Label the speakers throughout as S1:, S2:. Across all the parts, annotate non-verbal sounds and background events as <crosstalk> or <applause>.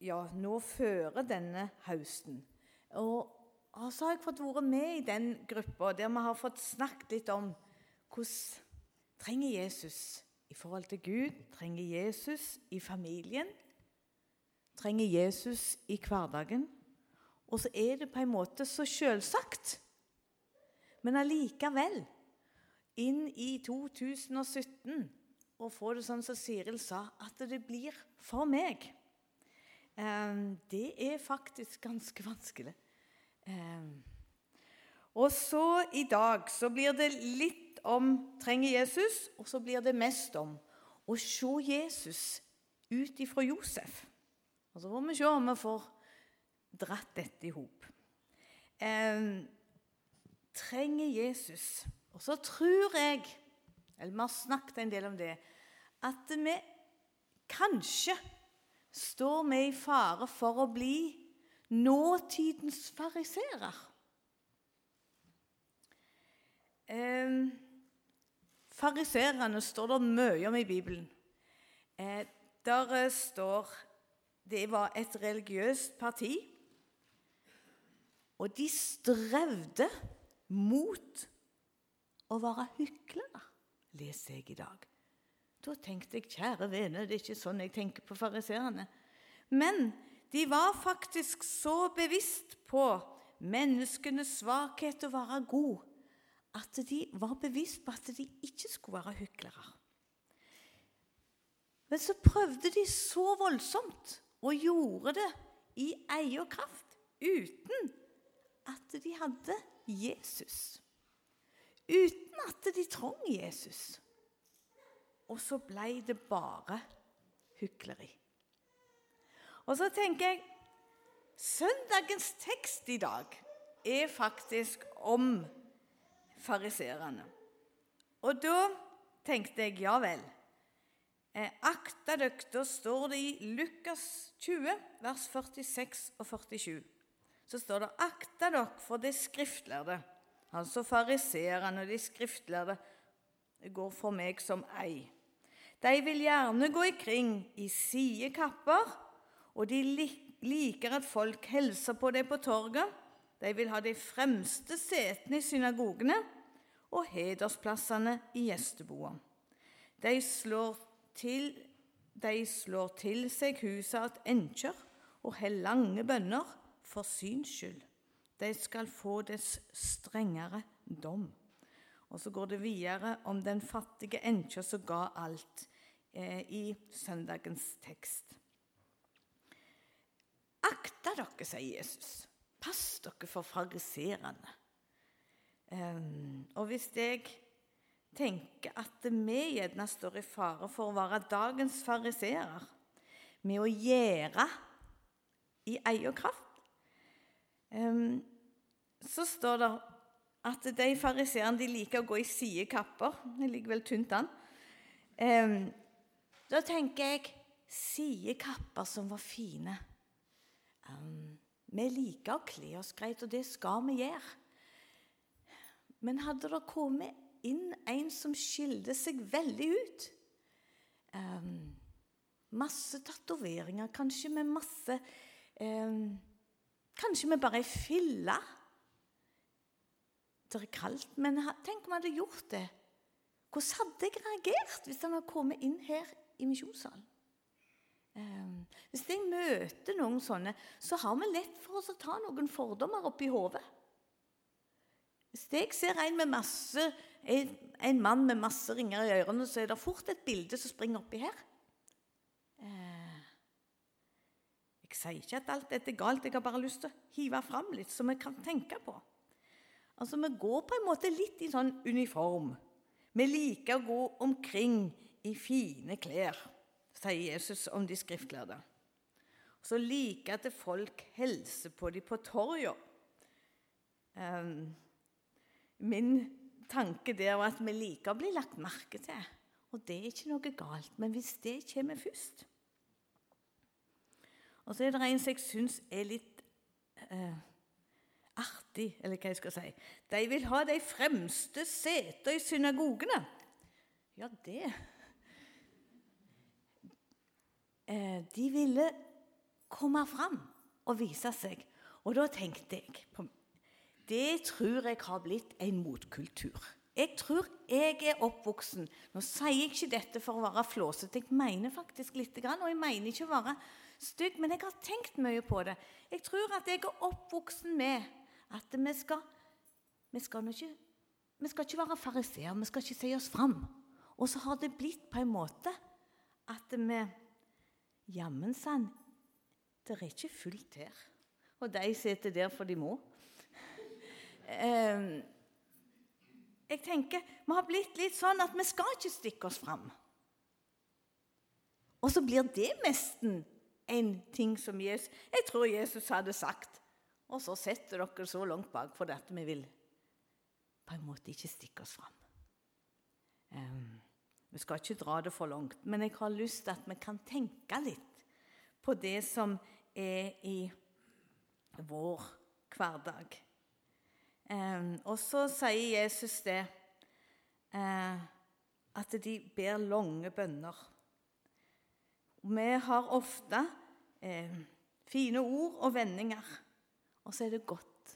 S1: ja, nå fører denne høsten. Og, så så har jeg fått være med i den gruppa der vi har fått snakket litt om hvordan trenger Jesus i forhold til Gud, trenger Jesus i familien, trenger Jesus i hverdagen. Og så er det på en måte så selvsagt. Men allikevel, inn i 2017, og få det sånn som Siril sa, at det blir for meg. Ehm, det er faktisk ganske vanskelig. Ehm, og så i dag så blir det litt om trenger Jesus, og så blir det mest om å se Jesus ut ifra Josef. Og så får vi se om vi får dratt dette i hop. Eh, trenger Jesus. Og så tror jeg, eller vi har snakket en del om det, at vi kanskje står vi i fare for å bli nåtidens fariserer. Eh, Fariserene står det mye om i Bibelen. Eh, der eh, står det var et religiøst parti, og de strevde mot å være hyklere, leser jeg i dag. Da tenkte jeg kjære vene, det er ikke sånn jeg tenker på fariserene. Men de var faktisk så bevisst på menneskenes svakhet og være god at de var bevisst på at de ikke skulle være hyklere. Men så prøvde de så voldsomt og gjorde det i eierkraft uten at de hadde Jesus. Uten at de trong Jesus. Og så ble det bare hykleri. Og så tenker jeg Søndagens tekst i dag er faktisk om fariserene. Og da tenkte jeg ja vel. Eh, akta døkter står det i Lukas 20, vers 46 og 47. Så står det akta dere for de skriftlærde. Altså fariserene og de skriftlærde går for meg som ei. De vil gjerne gå ikring i sidekapper, og de liker at folk hilser på dem på torget. De vil ha de fremste setene i synagogene og hedersplassene i gjesteboa. De slår til, de slår til seg huset at enkjer og har lange bønner for syns skyld. De skal få dess strengere dom. Og så går det videre om den fattige enka som ga alt, eh, i søndagens tekst. Akta dere, sier Jesus. Pass dere for fariserene. Um, og hvis jeg tenker at vi gjerne står i fare for å være dagens fariserer med å gjøre i eierkraft, um, så står det at de fariseerne liker å gå i sidekapper. Det ligger vel tynt an. Um, da tenker jeg sidekapper som var fine. Um, vi liker å kle oss greit, og det skal vi gjøre. Men hadde det kommet inn en som skilte seg veldig ut um, Masse tatoveringer, kanskje med masse Kanskje med bare ei fille. Det er kaldt, men tenk om han hadde gjort det. Hvordan hadde jeg reagert hvis han hadde kommet inn her i misjonssalen? Ehm, hvis jeg møter noen sånne, så har vi lett for oss å ta noen fordommer opp i hodet. Hvis jeg ser en, masse, en, en, mann med masse ringer i ørene, så er det fort et bilde som springer oppi her. Eh, jeg sier ikke at alt dette er galt, jeg har bare lyst til å hive fram litt, så vi kan tenke på. Altså, Vi går på en måte litt i sånn uniform. Vi liker å gå omkring i fine klær sier Jesus om de skriftlærde. Så liker at folk hilser på dem på torget. Um, min tanke der var at vi liker å bli lagt merke til. Og det er ikke noe galt, men hvis det kommer først Og så er det en som jeg syns er litt uh, artig, eller hva jeg skal si. De vil ha de fremste setene i synagogene. Ja, det Eh, de ville komme fram og vise seg. Og da tenkte jeg på Det tror jeg har blitt en motkultur. Jeg tror jeg er oppvoksen Nå sier jeg ikke dette for å være flåsete, jeg mener faktisk litt, og jeg mener ikke å være stygg, men jeg har tenkt mye på det. Jeg tror at jeg er oppvoksen med at vi skal Vi skal, ikke, vi skal ikke være fariseer, vi skal ikke si oss fram. Og så har det blitt på en måte at vi Jammen sann, det er ikke fullt her. Og de sitter der for de må. Ehm, jeg tenker, Vi har blitt litt sånn at vi skal ikke stikke oss fram. Og så blir det nesten en ting som Jesus Jeg tror Jesus hadde sagt. Og så setter dere så langt bak for at vi vil på en måte ikke stikke oss fram. Um, vi skal ikke dra det for langt, men jeg har lyst til at vi kan tenke litt på det som er i vår hverdag. Um, og så sier Jesus det uh, at de ber lange bønner. Vi har ofte uh, fine ord og vendinger, og så er det godt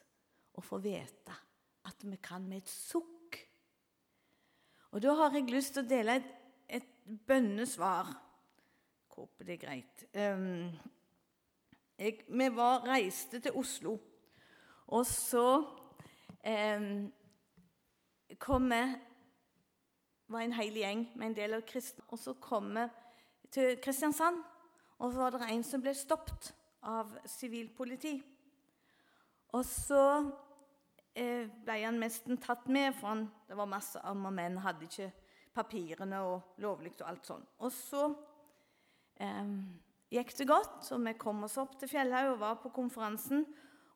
S1: å få vite at vi kan med et sukk. Og da har jeg lyst til å dele et, et bønnesvar. Jeg håper det er greit. Um, jeg, vi var, reiste til Oslo, og så um, kom vi var en hel gjeng med en del av kristne. Og så kom vi til Kristiansand, og så var det en som ble stoppet av sivilpoliti. Og så Eh, ble han nesten tatt med, for han, det var masse arme menn, hadde ikke papirene og lovlig og alt sånn. Og så eh, gikk det godt, og vi kom oss opp til Fjellhaug og var på konferansen.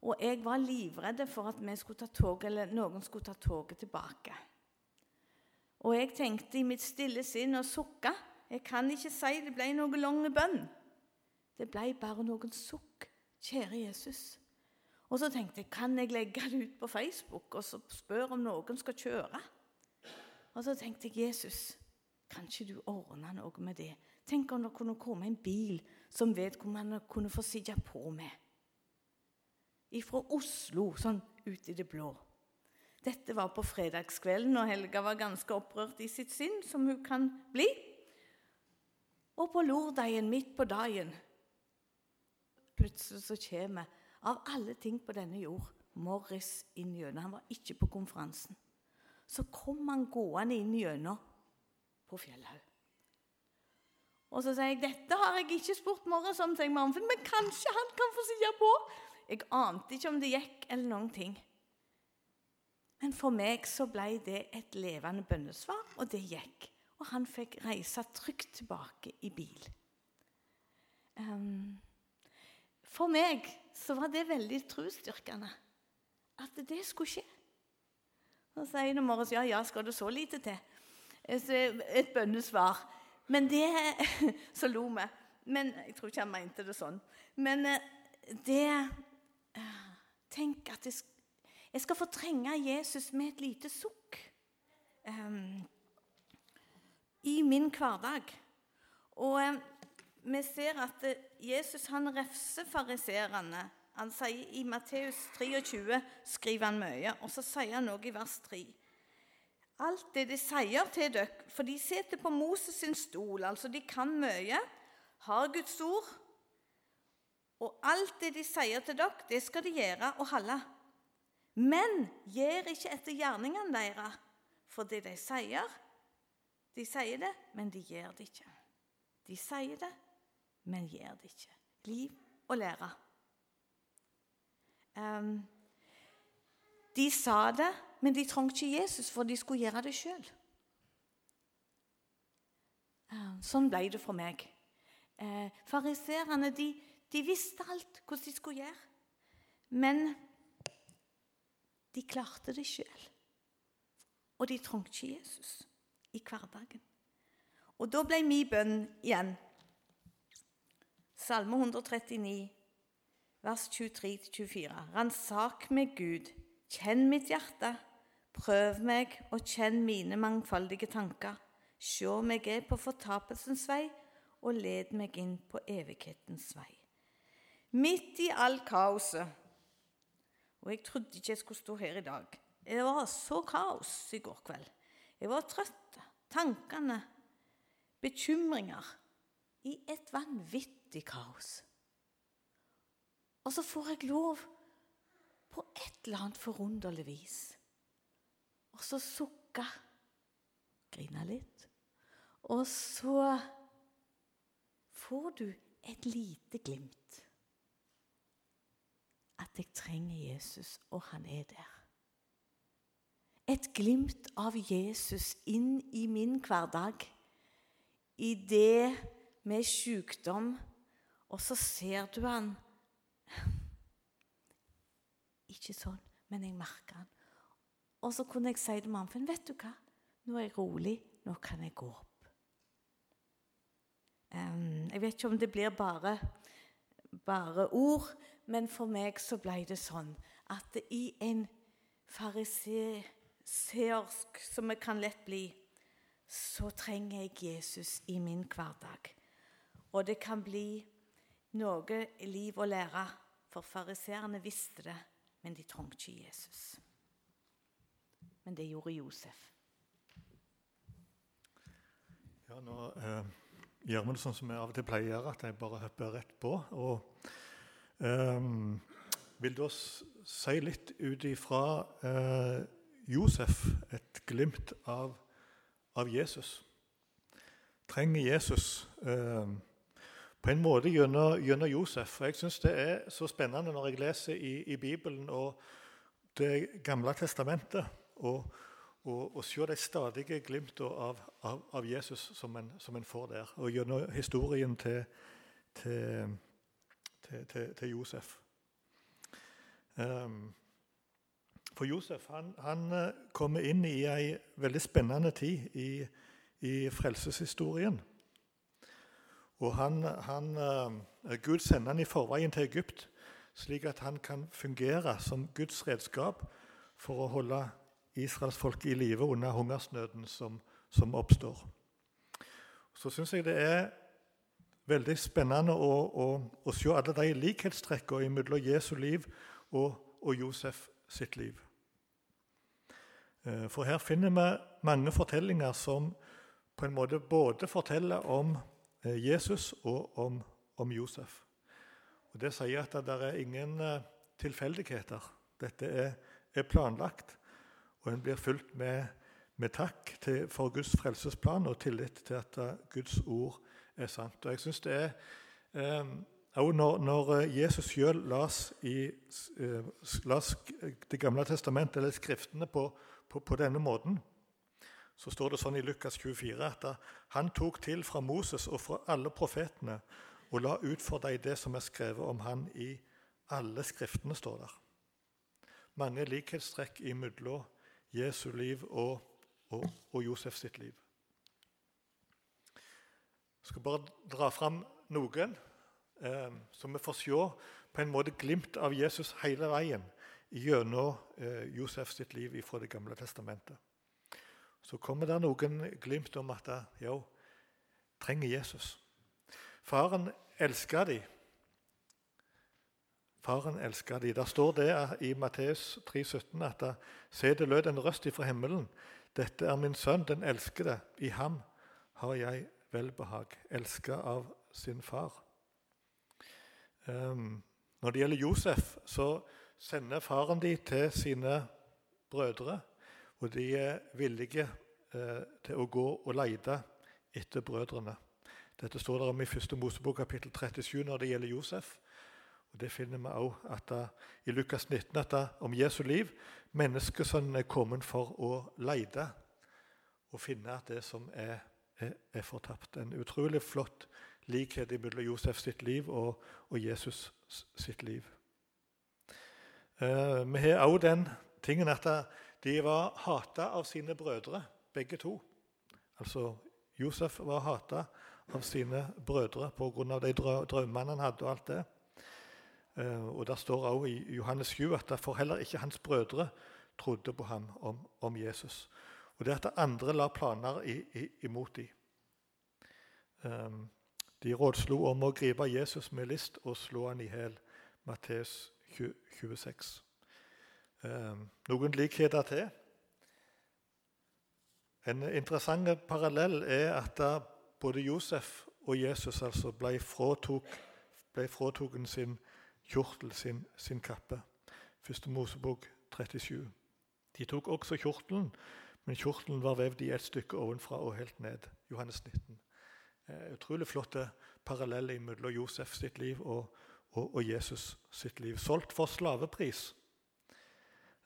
S1: Og jeg var livredd for at vi skulle ta tog, eller noen skulle ta toget tilbake. Og jeg tenkte i mitt stille sinn og sukka. Jeg kan ikke si det ble noen lang bønn. Det ble bare noen sukk. Kjære Jesus. Og så tenkte jeg kan jeg legge det ut på Facebook og så spørre om noen skal kjøre. Og så tenkte jeg Jesus, kan ikke du ordne noe med det? Tenk om det kunne komme en bil som vedkommende kunne få sitte på med. Fra Oslo, sånn ut i det blå. Dette var på fredagskvelden, og Helga var ganske opprørt i sitt sinn, som hun kan bli. Og på lørdagen, midt på dagen, plutselig så kommer av alle ting på denne jord Morris inn gjennom. Han var ikke på konferansen. Så kom han gående inn gjennom på Fjellhaug. Og så sier jeg dette har jeg ikke spurt Morris om, sier Marmfinn, men kanskje han kan få sitte på. Jeg ante ikke om det gikk eller noen ting. Men for meg så ble det et levende bønnesvar, og det gikk. Og han fikk reise trygt tilbake i bil. Um, for meg så var det veldig trosstyrkende at det skulle skje. Så sier morgen ja, ja, skal det så lite til? Et bønnesvar. Men det <laughs> Så lo vi. Men jeg tror ikke han mente det sånn. Men eh, det eh, Tenk at jeg, jeg skal fortrenge Jesus med et lite sukk um, i min hverdag. Og vi ser at Jesus han refser fariserene. Han sier I Matteus 23 skriver han mye, og så sier han noe i vers 3. Alt det de sier til dere, for de sitter på Moses sin stol, altså de kan mye, har Guds ord, og alt det de sier til dere, det skal de gjøre og holde. Men gjør ikke etter gjerningene deres, for det de sier De sier det, men de gjør det ikke. De sier det, men gjør det ikke. Liv og lære. Um, de sa det, men de trengte ikke Jesus, for de skulle gjøre det sjøl. Um, sånn ble det for meg. Uh, Fariserene de, de, visste alt hvordan de skulle gjøre, men de klarte det sjøl. Og de trengte ikke Jesus i hverdagen. Og da ble min bønn igjen Salme 139, vers 23-24. Ransak meg, Gud, kjenn mitt hjerte. Prøv meg og kjenn mine mangfoldige tanker. Se om jeg er på fortapelsens vei, og led meg inn på evighetens vei. midt i all kaoset. Og jeg trodde ikke jeg skulle stå her i dag. Det var så kaos i går kveld. Jeg var trøtt. Tankene, bekymringer. I et vanvittig kaos. Og så får jeg lov på et eller annet forunderlig vis. Og så sukke, grine litt. Og så får du et lite glimt. At jeg trenger Jesus, og han er der. Et glimt av Jesus inn i min hverdag. I det med sykdom. Og så ser du han Ikke sånn, men jeg merker han. Og så kunne jeg si til mammaen vet du hva? Nå er jeg rolig. Nå kan jeg gå opp. Jeg vet ikke om det blir bare, bare ord, men for meg så ble det sånn at i en fariseersk, som jeg kan lett bli, så trenger jeg Jesus i min hverdag. Og det kan bli noe liv å lære, for fariseerne visste det, men de trengte ikke Jesus. Men det gjorde Josef.
S2: Ja, nå eh, gjør vi det sånn som vi av og til pleier, at jeg bare hopper rett på. Og eh, vil da si litt ut ifra eh, Josef, et glimt av, av Jesus. Trenger Jesus eh, på en måte gjennom, gjennom Josef. Og jeg syns det er så spennende når jeg leser i, i Bibelen og Det gamle testamentet. og og, og se de stadige glimtene av, av, av, Jesus som en, som en, får der. Og gjennom historien til, til, til, til Josef. Um, for Josef han, han, eh, kommer inn i ei veldig spennende tid i, i frelseshistorien. Og han, han, uh, Gud sender han i forveien til Egypt, slik at han kan fungere som Guds redskap for å holde israelsfolket i live under hungersnøden som, som oppstår. Så syns jeg det er veldig spennende å, å, å se alle de likhetstrekkene mellom Jesu liv og, og Josef sitt liv. Eh, for her finner vi mange fortellinger som på en måte både forteller om eh, Jesus og om, om Josef. Og Det sier at det er ingen eh, tilfeldigheter. Dette er, er planlagt. Og en blir fulgt med, med takk til, for Guds frelsesplan og tillit til at uh, Guds ord er sant. Og jeg synes det er um, når, når, eh, Jesus selv las, las Det gamle testamentet, eller Skriftene, på, på, på, denne måten, så står det sånn i Lukas 24 at han tok til fra Moses og fra alle profetene og la ut for deg det som er skrevet om han i alle skriftene, står der. Mange likhetstrekk imellom Jesu liv og, og, og Josef sitt liv. Jeg skal bare dra fram noen eh, som vi får se på en måte glimt av Jesus hele veien gjennom eh, Josef sitt liv fra Det gamle testamentet. Så kommer det noen glimt om at de trenger Jesus. Faren elska de. Faren elska de. Der står det i Matteus 3,17 at se, det lød en røst ifra himmelen. Dette er min sønn, den elskede. I ham har jeg velbehag. Elska av sin far. Um, når det gjelder Josef, så sender faren de til sine brødre. Og de er villige eh, til å gå og lete etter brødrene. Dette står der om i 1. Mosebok kapittel 37 når det gjelder Josef. Og Det finner vi også i Lukas 19 at da, om Jesu liv menneskesønnen er kommet for å lete og finne det som er, er, er fortapt. En utrolig flott likhet mellom Josef sitt liv og, og Jesus sitt liv. Eh, vi har også den tingen at de var hata av sine brødre, begge to. Altså Josef var hata av sine brødre pga. de drømmene han hadde. og alt det. Eh, og Der står også i Johannes 7 at derfor heller ikke hans brødre trodde på ham om, om Jesus. Og det at andre la planer i, i, imot dem. Um, de rådslo om å gripe Jesus med list og slå han i hjel. Matteus 26. Noen likheter til. En interessant parallell er at da både Josef og Jesus altså ble, fråtok, ble fråtogen sin kjortel, sin, sin kappe. Første Mosebok 37. De tok også kjortelen, men kjortelen var vevd i et stykke ovenfra og helt ned. Johannes 19. Eh, utrolig flotte paralleller mellom Josef sitt liv og, og, og, Jesus sitt liv. Solgt for slavepris.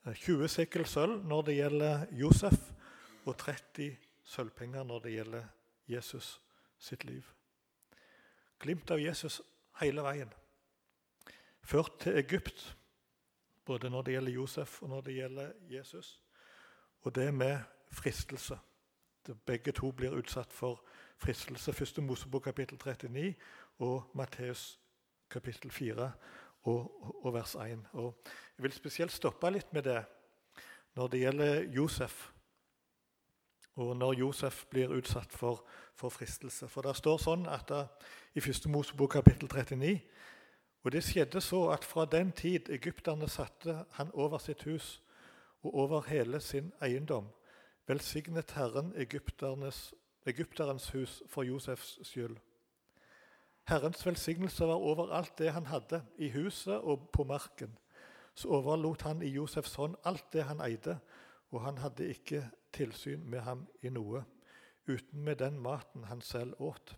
S2: 20 eh, sekkel sølv når det gjelder Josef, og 30 sølvpenger når det gjelder Jesus sitt liv. Glimt av Jesus hele veien. Ført til Egypt, både når det gjelder Josef og når det gjelder Jesus. Og det med fristelse. Begge to blir utsatt for fristelse. Første Mosebok kapittel 39 og Matteus kapittel 4 og, og, vers 1. Og jeg vil spesielt stoppe litt med det når det gjelder Josef. Og når Josef blir utsatt for, for fristelse. For det står sånn at det, i 1. Mosebok kapittel 39 Og det skjedde så at fra den tid egypterne satte han over sitt hus og over hele sin eiendom, velsignet Herren egypterens hus for Josefs skyld. Herrens velsignelse var over alt det han hadde, i huset og på marken. Så overlot han i Josefs hånd alt det han eide, og han hadde ikke tilsyn med ham i noe, uten med den maten han selv åt.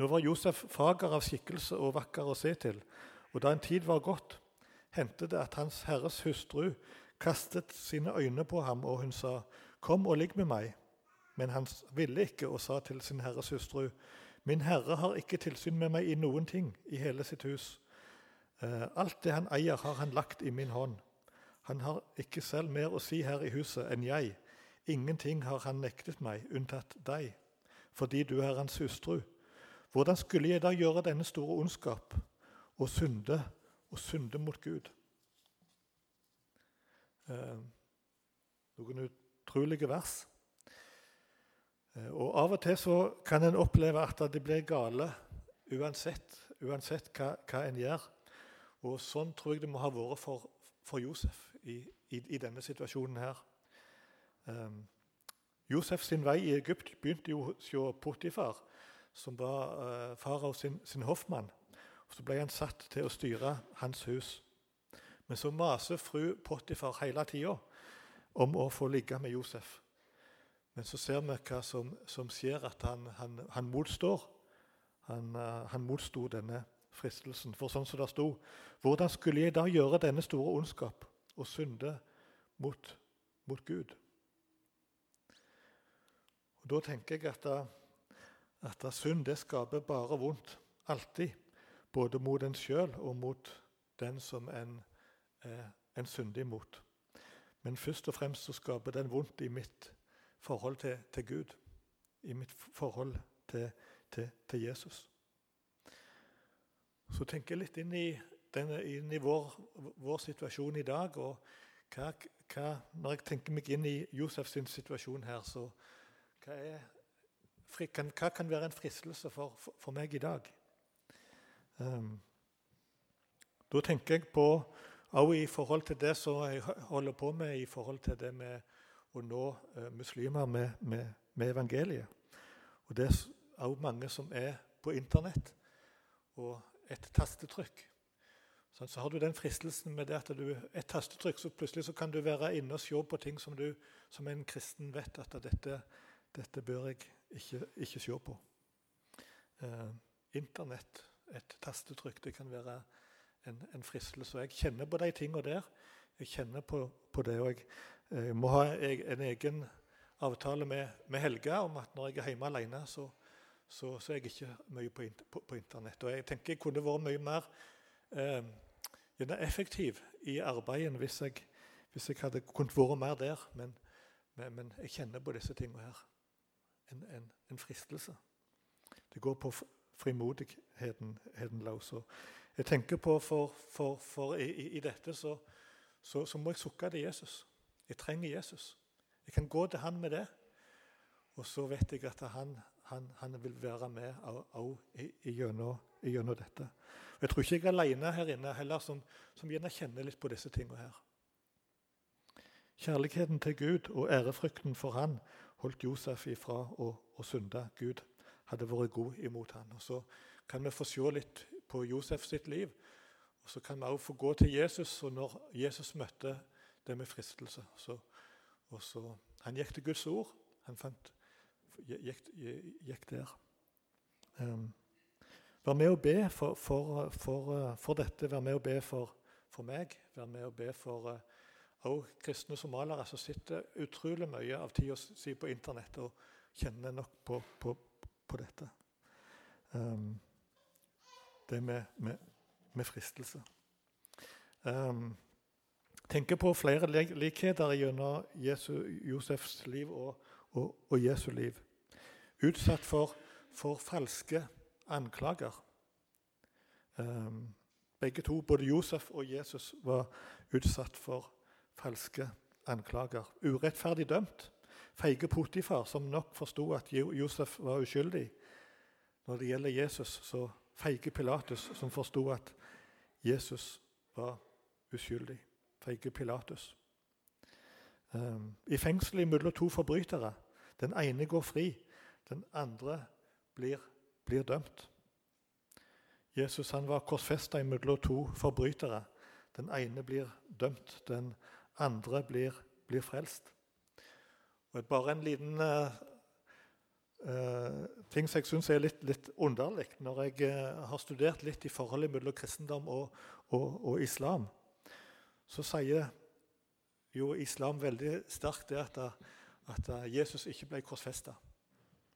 S2: Nå var Josef fager av skikkelse og vakker å se til, og da en tid var gått, hendte det at Hans Herres hustru kastet sine øyne på ham, og hun sa, 'Kom og ligg med meg.' Men han ville ikke og sa til sin herres hustru, 'Min herre har ikke tilsyn med meg i noen ting i hele sitt hus.' Eh, alt det han eier, har han lagt i min hånd. Han har ikke selv mer å si her i huset enn jeg. Ingenting har han nektet meg, unntatt deg, fordi du er hans hustru. Hvordan skulle jeg da gjøre denne store ondskap og synde og synde mot Gud? Eh, noen utrolige vers. Eh, og Av og til så kan en oppleve at det blir gale uansett, uansett hva, hva, en gjør. Og Sånn tror jeg det må ha vært for, for Josef i, i, i, denne situasjonen her. Um, Josef sin vei i Egypt begynte jo hos Potifar, som var uh, farao sin, sin hoffmann. Og Så ble han satt til å styre hans hus. Men så maser fru Potifar hele tida om å få ligge med Josef. Men så ser vi hva som, som skjer, at han, han, han motstår. Han, uh, han motsto denne fristelsen. For sånn som det sto Hvordan skulle jeg da gjøre denne store ondskap og synde mot, mot Gud? Og Da tenker jeg at, at synd det skaper bare vondt. Alltid. Både mot en sjøl og mot den som en er en syndig mot. Men først og fremst så skaper den vondt i mitt forhold til, til Gud. I mitt forhold til, til, til, Jesus. Så tenker jeg litt inn i, denne, inn i vår, vår, situasjon i dag. og hva, hva, Når jeg tenker meg inn i Josefs situasjon her, så hva, er, kan, hva kan være en fristelse for, for, meg i dag? Um, da tenker jeg på også i forhold til det som jeg holder på med i forhold til det med å nå eh, muslimer med, med, med, evangeliet. Og Det er òg mange som er på Internett og et tastetrykk. Så, så har du den fristelsen med det at du et tastetrykk, så plutselig så kan du være inne og se på ting som du som en kristen vet at dette, dette bør jeg ikke, ikke se på. Eh, Internett, et tastetrykk, det kan være en, en fristelse. Og jeg kjenner på de tingene der. Jeg kjenner på, på det. Og jeg, jeg må ha en egen avtale med, med, Helga om at når jeg er hjemme alene, så, så, så er jeg ikke mye på, på, på, Internett. Og jeg tenker jeg kunne vært mye mer eh, effektiv i arbeidet hvis jeg, hvis jeg hadde kunnet være mer der. Men, men, men, jeg kjenner på disse tingene her. En, en, en fristelse. Det går på frimodigheten løs. Jeg tenker på For, for, for i, i, dette så, så, så, må jeg sukke til Jesus. Jeg trenger Jesus. Jeg kan gå til han med det. Og så vet jeg at han, han, han vil være med òg gjennom dette. Jeg tror ikke jeg er alene her inne heller som, som gjerne kjenner litt på disse tingene her. Kjærligheten til Gud og ærefrykten for Han holdt Josef ifra å, å synde. Gud hadde vært god imot han. Og Så kan vi få se litt på Josef sitt liv. Og Så kan vi også få gå til Jesus, og når Jesus møtte det med fristelse så, og så, Han gikk til Guds ord. Han fant, gikk, gikk der. Um, vær med å be for, for, for, for, dette. Vær med å be for, meg. Vær med å be for uh, kristne somaliere som sitter utrolig mye av tida si på Internett og kjenner nok på, på, på dette. Um, det med, med, med fristelse. Um, tenker på flere likheter gjennom Josefs liv og, og, og, Jesu liv. Utsatt for, for falske anklager. Um, begge to, både Josef og Jesus, var utsatt for falske anklager. Urettferdig dømt. Feige Potifar, som nok forsto at Josef var uskyldig. Når det gjelder Jesus, så feige Pilatus, som forsto at Jesus var uskyldig. Feige Pilatus. Um, I fengselet mellom to forbrytere. Den ene går fri, den andre blir, blir dømt. Jesus han var korsfesta mellom to forbrytere. Den ene blir dømt, den andre blir, blir frelst. Og Bare en liten uh, uh, ting som jeg syns er litt, litt underlig, når jeg uh, har studert litt i forholdet mellom kristendom og, og, og, islam, så sier jo islam veldig sterkt det at, at Jesus ikke ble korsfesta.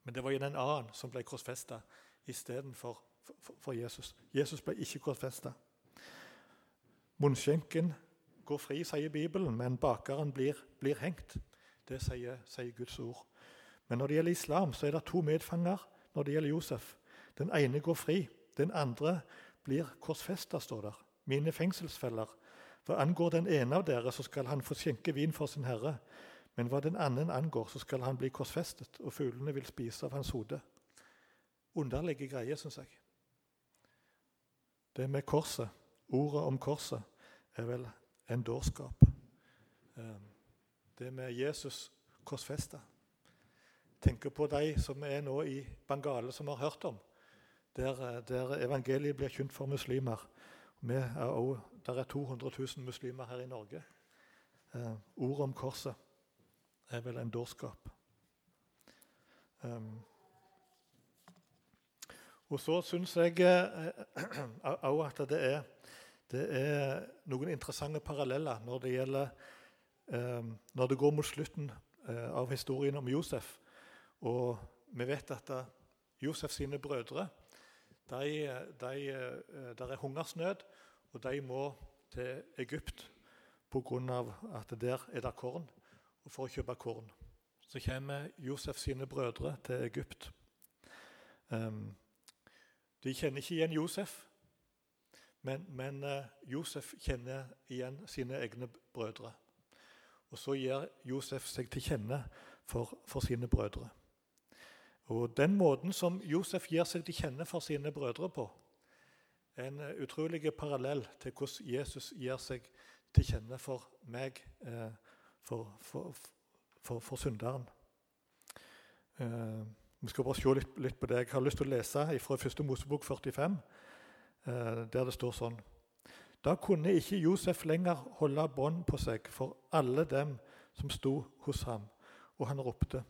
S2: Men det var en annen som ble korsfesta istedenfor for, for Jesus. Jesus ble ikke korsfesta. Munnskjenken går fri, sier Bibelen, men bakeren blir, blir hengt. Det sier, sier, Guds ord. Men når det gjelder islam, så er det to medfanger når det gjelder Josef. Den ene går fri, den andre blir korsfesta, står der. Mine fengselsfeller. Hva angår den ene av dere, så skal han få skjenke vin for sin herre. Men hva den andre angår, så skal han bli korsfestet, og fuglene vil spise av hans hode. Underlige greier, syns jeg. Det med korset, ordet om korset, er vel en dårskap. Um, det med Jesus korsfesta. Tenker på de som er nå i Bangale, som har hørt om, der, der evangeliet blir kjent for muslimer. Vi er også, der er 200 000 muslimer her i Norge. Eh, ordet om korset er vel en dårskap. Um, og så syns jeg òg eh, <clears throat> at det er, det er noen interessante paralleller når det gjelder eh, når det går mot slutten eh, av historien om Josef. Og vi vet at eh, Josef sine brødre de, de, eh, Der er hungersnød, og de må til Egypt pga. at der er det korn, og for å kjøpe korn. Så kommer Josef sine brødre til Egypt. Um, de kjenner ikke igjen Josef, men, men uh, Josef kjenner igjen sine egne brødre. Og så gir Josef seg til kjenne for, for, sine brødre. Og Den måten som Josef gir seg til kjenne for sine brødre på, en utrolig parallell til hvordan Jesus gir seg til kjenne for meg, for, for, for, for, synderen. Eh, vi skal bare se litt, litt, på det. Jeg har lyst til å lese fra 1. Mosebok 45, eh, der det står sånn da kunne ikke Josef lenger holde bånd på seg for alle dem som sto hos ham, og han ropte,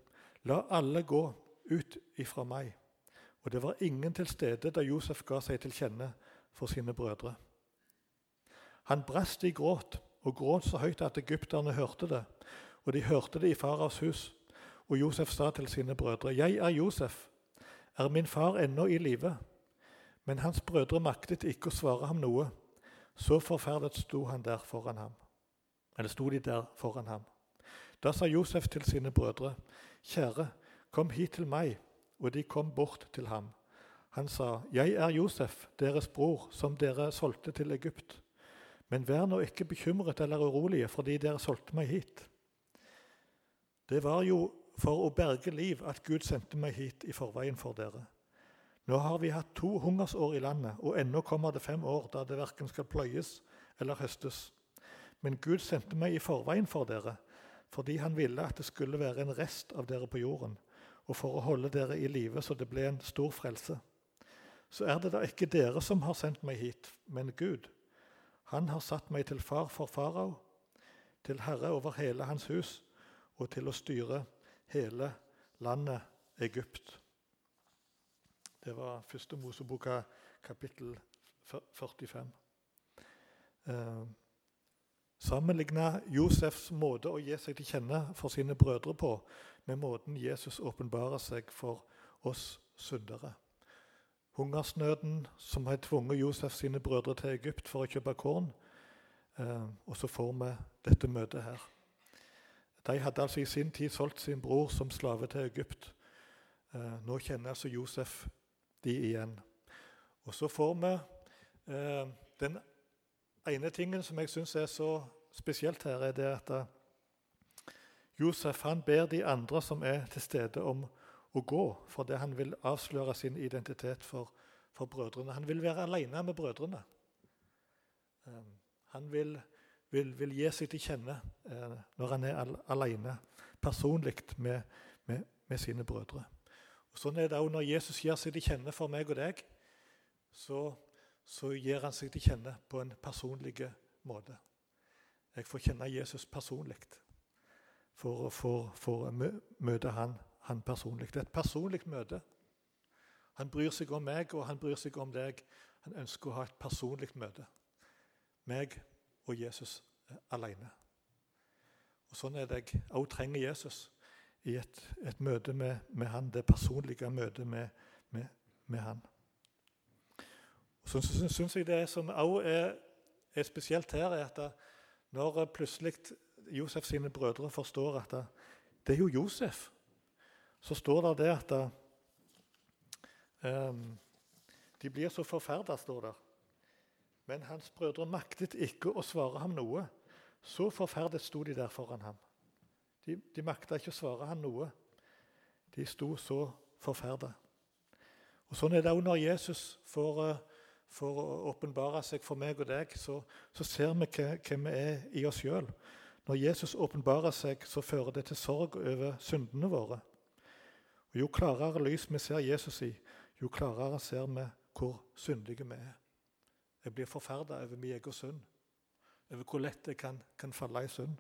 S2: La alle gå ut ifra meg. Og det var ingen til stede da Josef ga seg til kjenne for sine brødre. Han brast i gråt, og gråt så høyt at egypterne hørte det, og de hørte det i faras hus. Og Josef sa til sine brødre, Jeg er Josef. Er min far ennå i live? Men hans brødre maktet ikke å svare ham noe. Så forferdet sto han der foran ham. Eller sto de der foran ham. Da sa Josef til sine brødre, Kjære, kom hit til meg. Og de kom bort til ham. Han sa, Jeg er Josef, deres bror, som dere solgte til Egypt. Men vær nå ikke bekymret eller urolige fordi dere solgte meg hit. Det var jo for å berge liv at Gud sendte meg hit i forveien for dere. Nå har vi hatt to hungersår i landet, og ennå kommer det fem år da det verken skal pløyes eller høstes. Men Gud sendte meg i forveien for dere, fordi han ville at det skulle være en rest av dere på jorden, og for å holde dere i live så det ble en stor frelse. Så er det da ikke dere som har sendt meg hit, men Gud. Han har satt meg til far for farao, til herre over hele hans hus, og til å styre hele landet Egypt. Det var første Moseboka, kapittel 45. Eh, Sammenligna Josefs måte å gi seg til kjenne for sine brødre på med måten Jesus åpenbarer seg for oss syndere. Hungersnøden som har tvunget Josef sine brødre til Egypt for å kjøpe korn. Eh, og så får vi dette møtet her. De hadde altså i sin tid solgt sin bror som slave til Egypt. Eh, nå kjenner altså Josef de igjen. Og så får vi eh, den ene tingen som jeg syns er så spesielt her, er det at eh, Josef han ber de andre som er til stede, om å gå, fordi han vil avsløre sin identitet for, for brødrene. Han vil være alene med brødrene. Um, han vil, vil, vil, gi seg til kjenne uh, når han er al alene, personlig med, med, med, sine brødre. Og Sånn er det òg når Jesus gir seg til kjenne for meg og deg. Så så gir han seg til kjenne på en personlig måte. Jeg får kjenne Jesus personlig for å møte han, han personlig. Det er et personlig møte. Han bryr seg om meg, og han bryr seg om deg. Han ønsker å ha et personlig møte. Meg og Jesus alene. Og Sånn er det jeg òg trenger Jesus i et, et møte med, med, han, det personlige møtet med, med, med han. Så syns jeg det som òg er, er, spesielt her, er at når plutselig Josef sine brødre forstår at det er jo Josef, så står det det at um, De blir så forferda, står det. Men hans brødre maktet ikke å svare ham noe. Så forferdet sto de der foran ham. De, de makta ikke å svare ham noe. De sto så forferda. Sånn er det òg når Jesus får får å åpenbare seg for meg og deg, så, så ser vi hvem vi er i oss sjøl. Når Jesus åpenbarer seg, så fører det til sorg over syndene våre. Og Jo klarere lys vi ser Jesus i, jo klarere ser vi hvor syndige vi er. Jeg blir forferda over min egen synd, over hvor lett jeg kan, kan falle i synd.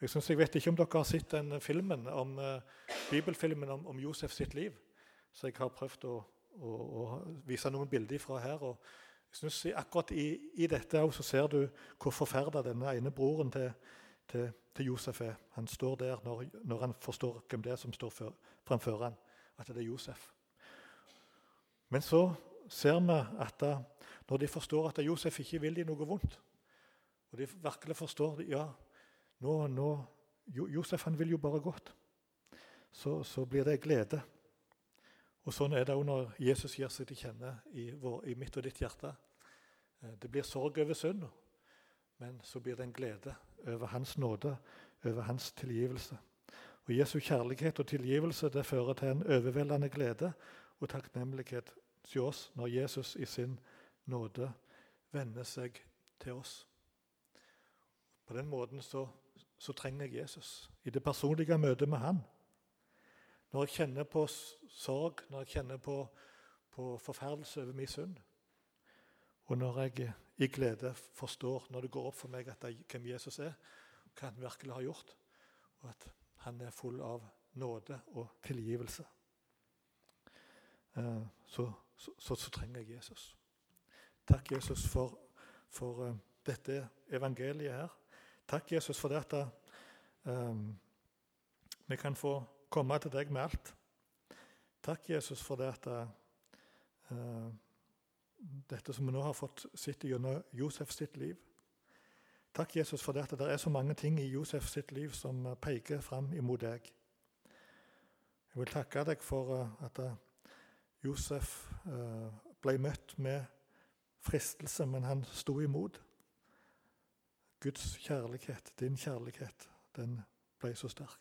S2: Jeg, synes, jeg vet ikke om dere har sett den filmen om, eh, bibelfilmen om, om Josef sitt liv. Så jeg har prøvd å å, å vise noen bilder fra her. og jeg synes Akkurat i, i dette så ser du hvor forferda denne ene broren til, til, til, Josef er. Han står der når, når, han forstår hvem det er som står for, framfor ham, at det er Josef. Men så ser vi at da, når de forstår at Josef ikke vil dem noe vondt, og de virkelig forstår ja, nå, nå, Josef han vil jo bare godt, så, så blir det glede. Og Sånn er det òg når Jesus gir seg til kjenne i, vår, i, mitt og ditt hjerte. Eh, det blir sorg over synd, men så blir det en glede over Hans nåde, over Hans tilgivelse. Og Jesu kjærlighet og tilgivelse det fører til en overveldende glede og takknemlighet til oss når Jesus i sin nåde vender seg til oss. På den måten så, så trenger jeg Jesus i det personlige møtet med Han. Når jeg kjenner på sorg, når jeg kjenner på, på forferdelse over min synd, og når jeg i glede forstår, når det går opp for meg jeg, hvem Jesus er, hva han virkelig har gjort, og at han er full av nåde og tilgivelse, eh, så, så, så, så trenger jeg Jesus. Takk, Jesus, for, for uh, dette evangeliet her. Takk, Jesus, for dette. um, vi kan få komme til deg med alt. Takk, Jesus, for det at uh, dette som vi nå har fått sitte gjennom Josef sitt liv. Takk, Jesus, for dette. det er så mange ting i Josef sitt liv som peker fram imot deg. Jeg vil takke deg for uh, at uh, Josef ble møtt med fristelse, men han sto imot. Guds kjærlighet, din kjærlighet, den ble så sterk.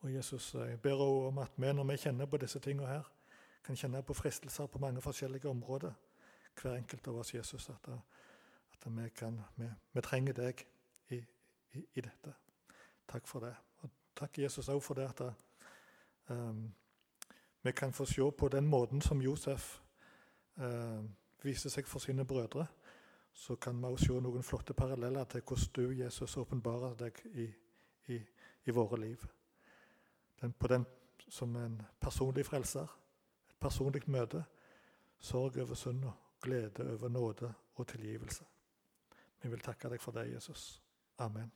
S2: Og Jesus, jeg ber også om at vi, når vi kjenner på disse tingene her, kan kjenne på fristelser på mange forskjellige områder. Hver enkelt av oss, Jesus, at, at vi, kan, vi, vi, trenger deg i, i, i, dette. Takk for det. Og takk, Jesus, òg for det at um, vi kan få se på den måten som Josef uh, viser seg for sine brødre. Så kan vi også se noen flotte paralleller til hvordan du, Jesus, åpenbarer deg i, i, i våre liv. Den, på den som en personlig frelser, personlig møte, sorg over synda, glede over nåde og tilgivelse. Vi vil takke deg for det, Jesus. Amen.